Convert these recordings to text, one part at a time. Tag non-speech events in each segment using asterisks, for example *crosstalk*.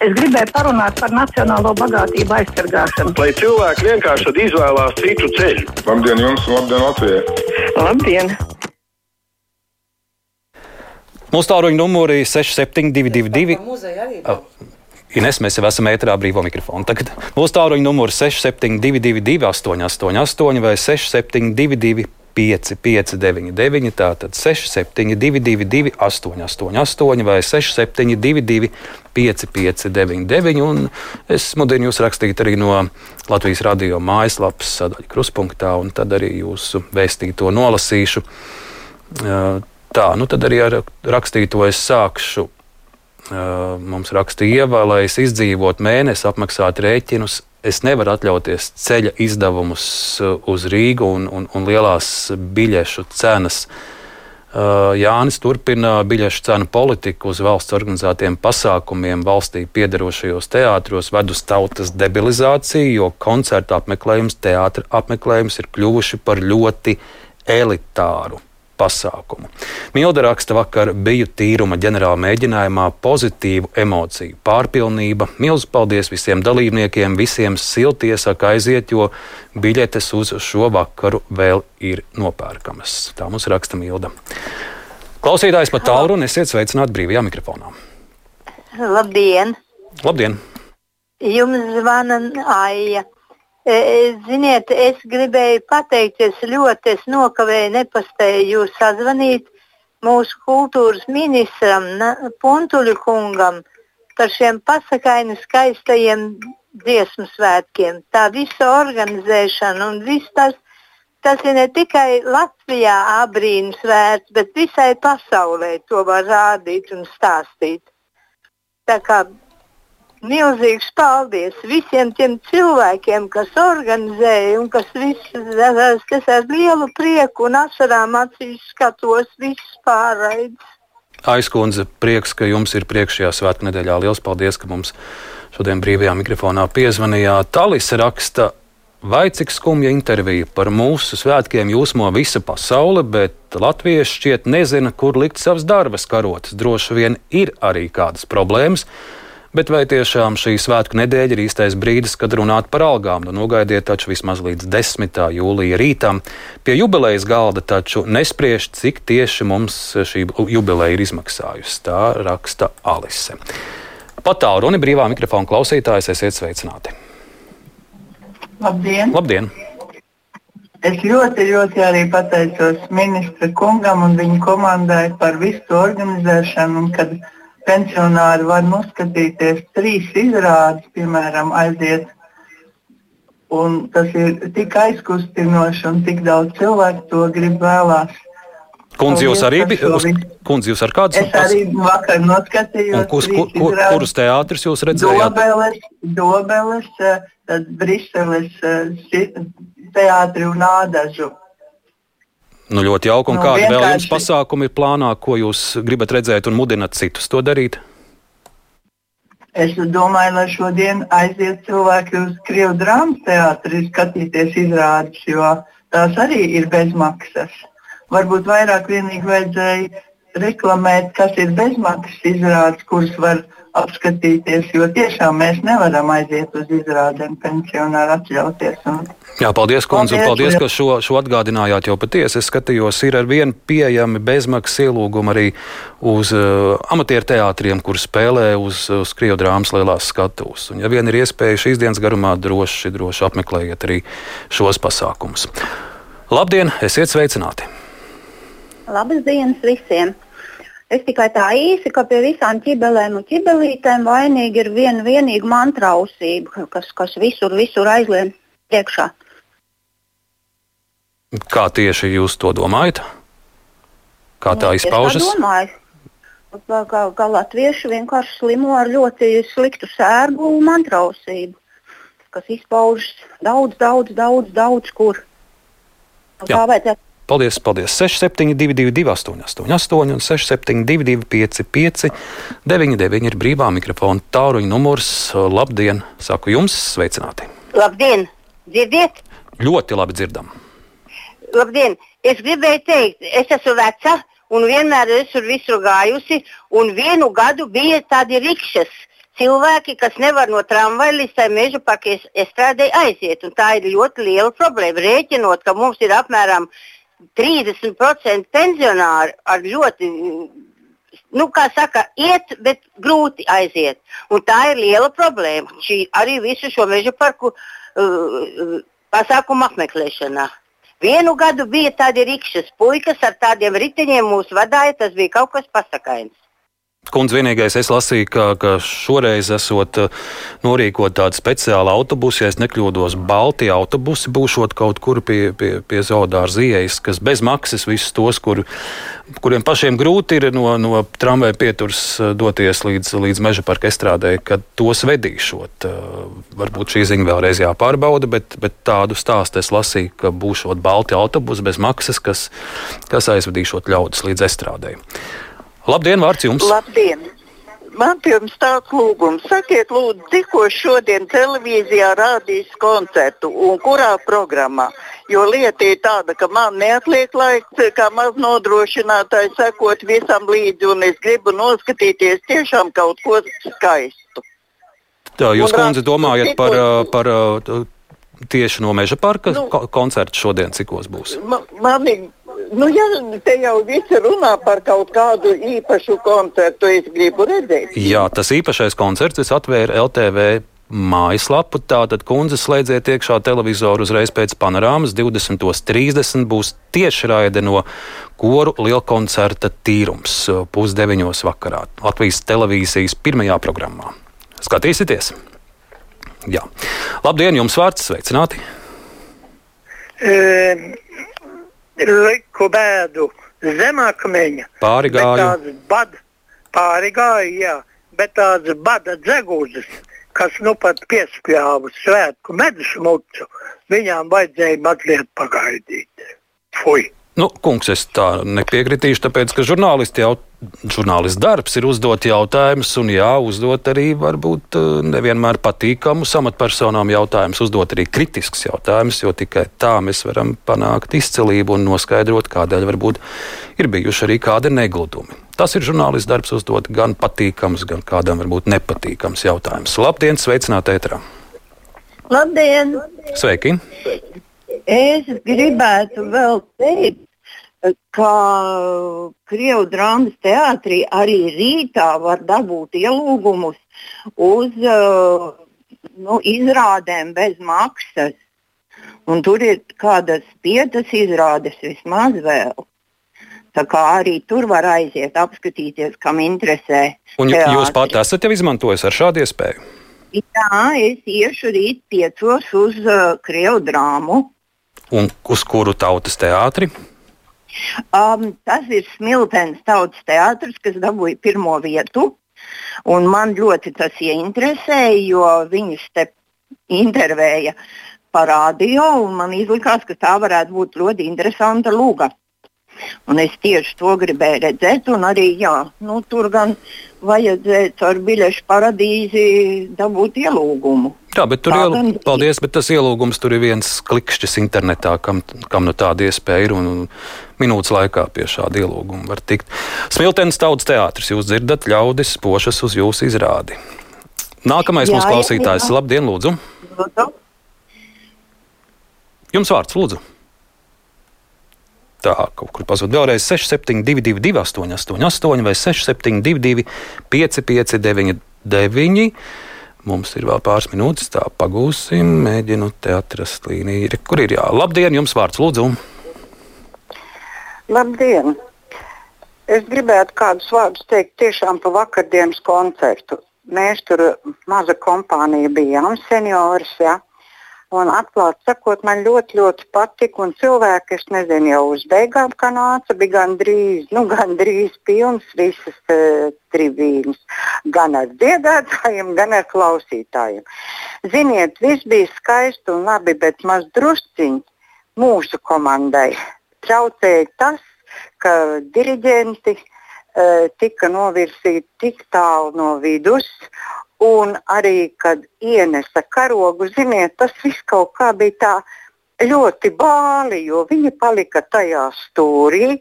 Es gribēju parunāt par nacionālo bagātību aizsargāšanu. Lai cilvēki vienkārši izvēlās citu ceļu. Labdien, jums! Labdien, Latvijai! Labdien! Mūsu tālruņa numuri 6722. Oh. Ines, mēs jau esam ētrā brīvā mikrofona. Tagad mūsu tālruņa numurs 6722, 888, vai 672, 559, tātad 6722, 888, vai 672, 559. Un es mudinu jūs rakstīt arī no Latvijas radio mājaslapas sadaļa kruspunktā, un tad arī jūsu vēstīto nolasīšu. Tā, nu tad arī ar rakstīto es sākšu. Mums rakstīja, lai es izdzīvotu mēnesi, apmaksātu rēķinus, es nevaru atļauties ceļa izdevumus uz Rīgu un, un, un lielās biļešu cenas. Jānis turpina biļešu cenu politiku uz valsts organizētiem pasākumiem valstī piedarošajos teātros, ved uz tautas debilizāciju, jo koncerta apmeklējums, teātra apmeklējums ir kļuvuši par ļoti elitāru pasākumu. Milda raksta, vakar biju tīruma ģenerāla mēģinājumā, pozitīvu emociju pārpilnība. Milzu paldies visiem dalībniekiem, visiem silti iesaka aiziet, jo biļetes uz šo vakaru vēl ir nopērkamas. Tā mums raksta Milda. Klausītājs pat tālu un esiet sveicināti brīvajā mikrofonā. Labdien! Labdien! Jums zvana Aija. E, e, ziniet, es gribēju pateikties ļoti, es nokavēju, nepaspēju jūs sazvanīt mūsu kultūras ministram Puntuļu kungam par šiem pasakaini skaistajiem dziesmu svētkiem. Tā visa organizēšana un viss tas, tas ir ne tikai Latvijā abrīns vērts, bet visai pasaulē to var rādīt un stāstīt. Tā kā Milzīgs paldies visiem tiem cilvēkiem, kas organizēja un kas, viss, kas ar lielu prieku un asarām acīs skatos visas pārraides. Aizkundze, prieks, ka jums ir priekšējā svētku nedēļā. Lielas paldies, ka mums šodien brīvajā mikrofonā piezvanījāt. Talis raksta, vai cik skumja intervija par mūsu svētkiem jūsmo visa pasaule, bet latvieši šķiet nezina, kur likt savas darbas karotes. Droši vien ir arī kādas problēmas. Bet vai tiešām šī svētku nedēļa ir īstais brīdis, kad runāt par algām? Nu, nogaidiet taču vismaz līdz 10. jūlija rītam. Pie jubilejas galda taču nespriež, cik tieši mums šī jubileja ir izmaksājusi. Tā raksta Alise. Patālu runa brīvā mikrofona klausītājs, esiet sveicināti. Labdien! Labdien. Es ļoti, ļoti arī pateicos ministra kungam un viņa komandai par visu organizēšanu. Un, pensionāri var noskatīties trīs izrādes, piemēram, aiziet. Un tas ir tik aizkustinoši un tik daudz cilvēku to grib vēlās. Kundze, jūs arī bijat? Kundze, jūs ar kādu? Es arī vakar noskatījos. Kus, kur, kur, kurus teātrus jūs redzējāt? Dobeles, Dobeles tad Briseles eh, teātri un Ādažu. Nu, ļoti jauki. Un nu, kādi vienkārši... vēl jums pasākumi ir plānā, ko jūs gribat redzēt un mudināt citus to darīt? Es domāju, lai šodien aiziet cilvēki uz Krievijas drāmas teātri skatīties izrādes, jo tās arī ir bezmaksas. Varbūt vairāk vienīgi vajadzēja reklamēt, kas ir bezmaksas izrādes, kuras var apskatīties, jo tiešām mēs nevaram aiziet uz izrādēm pensionāri atļauties. Un... Jā, paldies, Kundze, un paldies, ka šo, šo atgādinājāt. Jo patiesi es skatījos, ir ar vienu pieejami bezmaksas ielūgumi arī uz uh, amatieru teātriem, kur spēlē uz, uz krievu drāmas lielās skatuves. Un, ja vien ir iespēja šīs dienas garumā, droši, droši apmeklējiet arī šos pasākumus. Labdien, esiet sveicināti! Labas dienas visiem! Es tikai tā īsi, ka pie visām ķibelēm un ķibelītēm vainīgi ir viena vienīga mantrausība, kas, kas visur, visur aizlien priekšā. Kā tieši jūs to domājat? Kā tā nu, izpaužas? Es domāju, ka, ka latvieši vienkārši slimo ar ļoti sliktu sērgu un mantrausību, kas izpaužas daudz, daudz, daudz, daudz kur. Tā vajadzētu Paldies, paldies. 6722, 888, un 672, 555, 99 ir brīvā mikrofona tāluņa numurs. Labdien! Saku jums, sveicināti! Labdien! Dzirdiet? Ļoti labi dzirdam. Labdien! Es gribēju teikt, es esmu veca un vienmēr esmu visur gājusi, un vienu gadu bija tādi rikšas cilvēki, kas nevar no tramvaja līdz tai meža parka estrādē aiziet. Un tā ir ļoti liela problēma. Rēķinot, ka mums ir apmēram 30% pensionāri ar ļoti, nu, kā saka, iet, bet grūti aiziet. Un tā ir liela problēma. Šī arī visu šo meža parku uh, pasākumu apmeklēšanā. Vienu gadu bija tādi rīkšķis puikas ar tādiem riteņiem mūs vadīja, tas bija kaut kas pasakains. Kundze, vienīgais es lasīju, ka, ka šoreiz esot uh, norīkot tādu speciālu autobusu, ja es nekļūdos, Baltijas autobusi būšot kaut kur pie, pie, pie Zaudāra ziejas, kas bez maksas visus tos, kur, kuriem pašiem grūti ir no, no tramvaja pieturs uh, doties līdz, līdz meža parka estrādē, kad tos vedīšot. Uh, varbūt šī ziņa vēlreiz jāpārbauda, bet, bet tādu stāstu es lasīju, ka būšot Baltijas autobusi bez maksas, kas, kas aizvedīšot ļaudis līdz estrādē. Labdien, vārds jums! Labdien! Man jums tāds lūgums. Sakiet, lūdzu, tikko šodien televīzijā rādīs koncertu un kurā programmā? Jo lieta ir tāda, ka man neatliek laiks, kā maz nodrošinātāji, sekot visam līdzi, un es gribu noskatīties tiešām kaut ko skaistu. Tā, jūs, kundze, domājat par, par, tieši no meža parka nu, koncertu šodien, cikos būs? Man, man ir Nu, ja te jau visi runā par kaut kādu īpašu koncertu, es gribu redzēt. Jā, tas īpašais koncerts atvēra LTV mājaslapu. Tātad, kundze, slēdziet iekšā televizoru uzreiz pēc panorāmas. 20.30 būs tiešraide no koru lielkoncerta tīrums pusdeviņos vakarā Latvijas televīzijas pirmajā programmā. Skatīsieties! Jā. Labdien, jums vārds sveicināti! E liku bēdu zemakmeņa. Pāri gāju. Bad, pāri gāju, jā, bet tādas bada dzegūzes, kas nu pat piespļāva svētku medus mucu, viņām vajadzēja mazliet pagaidīt. Fui! Nu, kungs, es tā nepiekritīšu, tāpēc, ka žurnālisti jau žurnālists darbs ir uzdot jautājumus, un jā, uzdot arī varbūt eh, nevienmēr patīkamus amatpersonām jautājumus, uzdot arī kritisks jautājumus, jo tikai tā mēs varam panākt izcelību un noskaidrot, kādēļ varbūt ir bijuši arī kādi negludumi. Tas ir žurnālists darbs uzdot gan patīkams, gan kādam varbūt nepatīkams jautājums. Labdien, sveicināti ētrā! Labdien! Sveiki! Es gribētu vēl teikt, ka Krievijas drāmas teātrī arī rītā var dabūt ielūgumus uz uh, nu, izrādēm bez maksas. Un tur ir kādas piecas izrādes vismaz vēl. Tā kā arī tur var aiziet, apskatīties, kam interesē. Un teātri. jūs pat esat jau izmantojis ar šādu iespēju? Jā, es iešu rīt piecos uz uh, Krievijas drāmu. Un uz kuru tautas teātri? Um, tas ir Smiltens tautas teātris, kas dabūja pirmo vietu. Un man ļoti tas ieinteresēja, jo viņus te intervēja par radio, un man izlikās, ka tā varētu būt ļoti interesanta lūga. Un es tieši to gribēju redzēt, un arī jā, nu, tur gan vajadzētu ar biļešu paradīzi dabūt ielūgumu. Jā, bet tur ir iel... paldies, bet tas ielūgums tur ir viens klikšķis internetā, kam, kam nu tāda iespēja ir. Un, un minūtes laikā pie šāda ielūguma var tikt. Smiltenes tautas teātris, jūs dzirdat, ļaudis pošas uz jūsu izrādi. Nākamais jā, mūsu klausītājs, jā. labdien, lūdzu. lūdzu. Jums vārds, lūdzu. Tā, kaut kur pazūd vēlreiz 6722, 888, vai 672, 559, Mums ir vēl pāris minūtes, tā pagūsim. Mēģinu te atrast līniju, kur ir jā. Labdien, jums vārds lūdzu! Labdien! Es gribētu kādus vārdus teikt tiešām par vakardienas koncertu. Mēs tur maza kompānija bijām, seniors. Ja? Un atklāti sakot, man ļoti, ļoti patika. Un cilvēki, es nezinu, jau uz beigām, kā nāca, bija gandrīz, nu, gandrīz pilns visas uh, tribīnas. Gan ar dziedātājiem, gan ar klausītājiem. Ziniet, viss bija skaisti un labi, bet maz drusciņi mūsu komandai traucēja tas, ka diriģenti uh, tika novirzīti tik tālu no vidus Un arī, kad ienesa karogu, ziniet, tas viss kaut kā bija tā ļoti bāli, jo viņi palika tajā stūrī.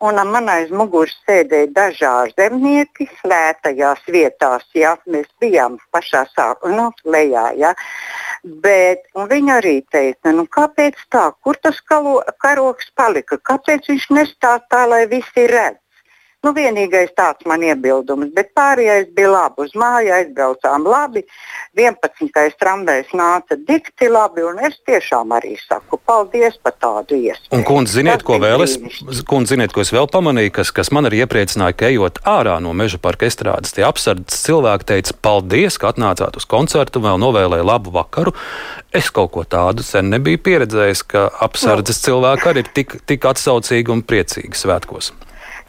un man aiz muguras sēdēja daži ārzemnieki lētajās vietās. Ja? Mēs bijām pašā sākumā, nu, lejā. Ja? Bet viņi arī teica, nu, kāpēc tā, kur tas kalo, karoks palika, kāpēc viņš nestāv tā, lai visi redz. Nu, vienīgais tāds man iebildums, bet pārējais bija labi. Uz māju aizbraucām labi. 11. tramvajs nāca dikti labi, un es tiešām arī saku paldies par tādu iespēju. Un, kundze, ziniet, ko vēl es, kundze, ziniet, ko es vēl pamanīju, kas, kas man arī iepriecināja, ka ejot ārā no meža parka estrādes, tie apsardzes cilvēki teica paldies, ka atnācāt uz koncertu, vēl novēlēja labu vakaru. Es kaut ko tādu sen nebiju pieredzējis, ka apsardzes no. cilvēki arī ir tik, tik atsaucīgi un priecīgi svētkos.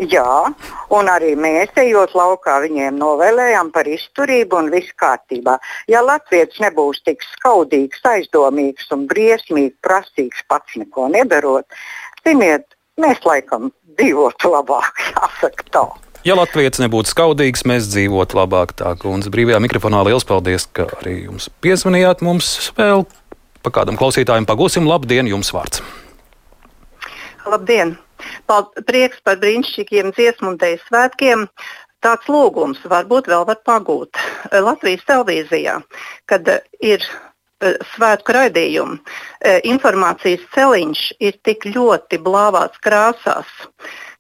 Jā, un arī mēs ejot laukā viņiem novēlējām par izturību un viss kārtībā. Ja Latvijas nebūs tik skaudīgs, aizdomīgs un briesmīgi prasīgs pats neko nedarot, ziniet, mēs laikam dzīvotu labāk, *laughs* jāsaka tā. Ja Latvijas nebūtu skaudīgs, mēs dzīvotu labāk. Tā kundze brīvajā mikrofonā liels paldies, ka arī jums piezvanījāt. Mums vēl pa kādam klausītājam pagūsim. Labdien, jums vārds! Labdien! Prieks par brīnišķīgiem dziesmu un dēļu svētkiem. Tāds lūgums varbūt vēl var pagūt Latvijas televīzijā, kad ir e, svētku raidījumi. E, informācijas celiņš ir tik ļoti blāvās krāsās,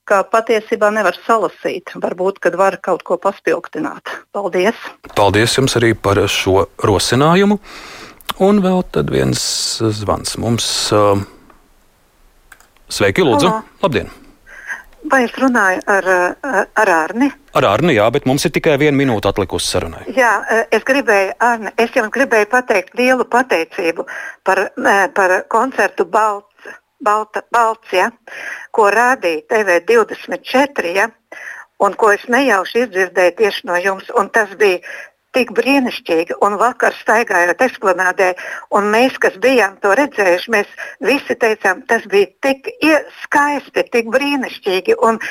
ka patiesībā nevar salasīt. Varbūt, kad var kaut ko paspilgtināt. Paldies! Paldies jums arī par šo rosinājumu. Un vēl viens zvans mums. Uh, Sveiki, Lūdzu! Halo. Labdien! Vai es runāju ar, ar Arni? Ar Arni, jā, bet mums ir tikai viena minūte atlikusi sarunai. Jā, es gribēju, Arni, es jums gribēju pateikt lielu pateicību par, par koncertu Balts, Balta, Balts ja, ko rādīja TV24, ja, un ko es nejauši izdzirdēju tieši no jums. Tas bija tik brīnišķīgi. Un vakar staigājot esplanādē, un mēs, kas bijām to redzējuši, mēs visi teicām, tas bija tik skaisti, tik brīnišķīgi. Un,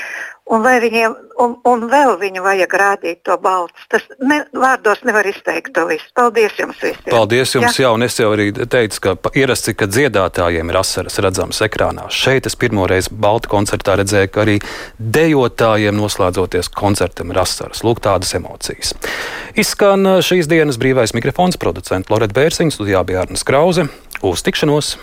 Un, viņiem, un, un vēl viņu vajag rādīt to balstu. Tas ne, vārdos nevar izteikt to visu. Paldies jums visiem. Paldies jums, jā, jā un es jau arī teicu, ka ierasts, ka dziedātājiem ir asaras redzamas ekrānā. Šeit es pirmoreiz Baltu koncertā redzēju, ka arī dejotājiem noslēdzoties koncertam ir asaras. Lūk, tādas emocijas. Izskan šīs dienas brīvais mikrofons producents Loreta Bērsiņš, studijā bija Arnas Krause. Uz tikšanos!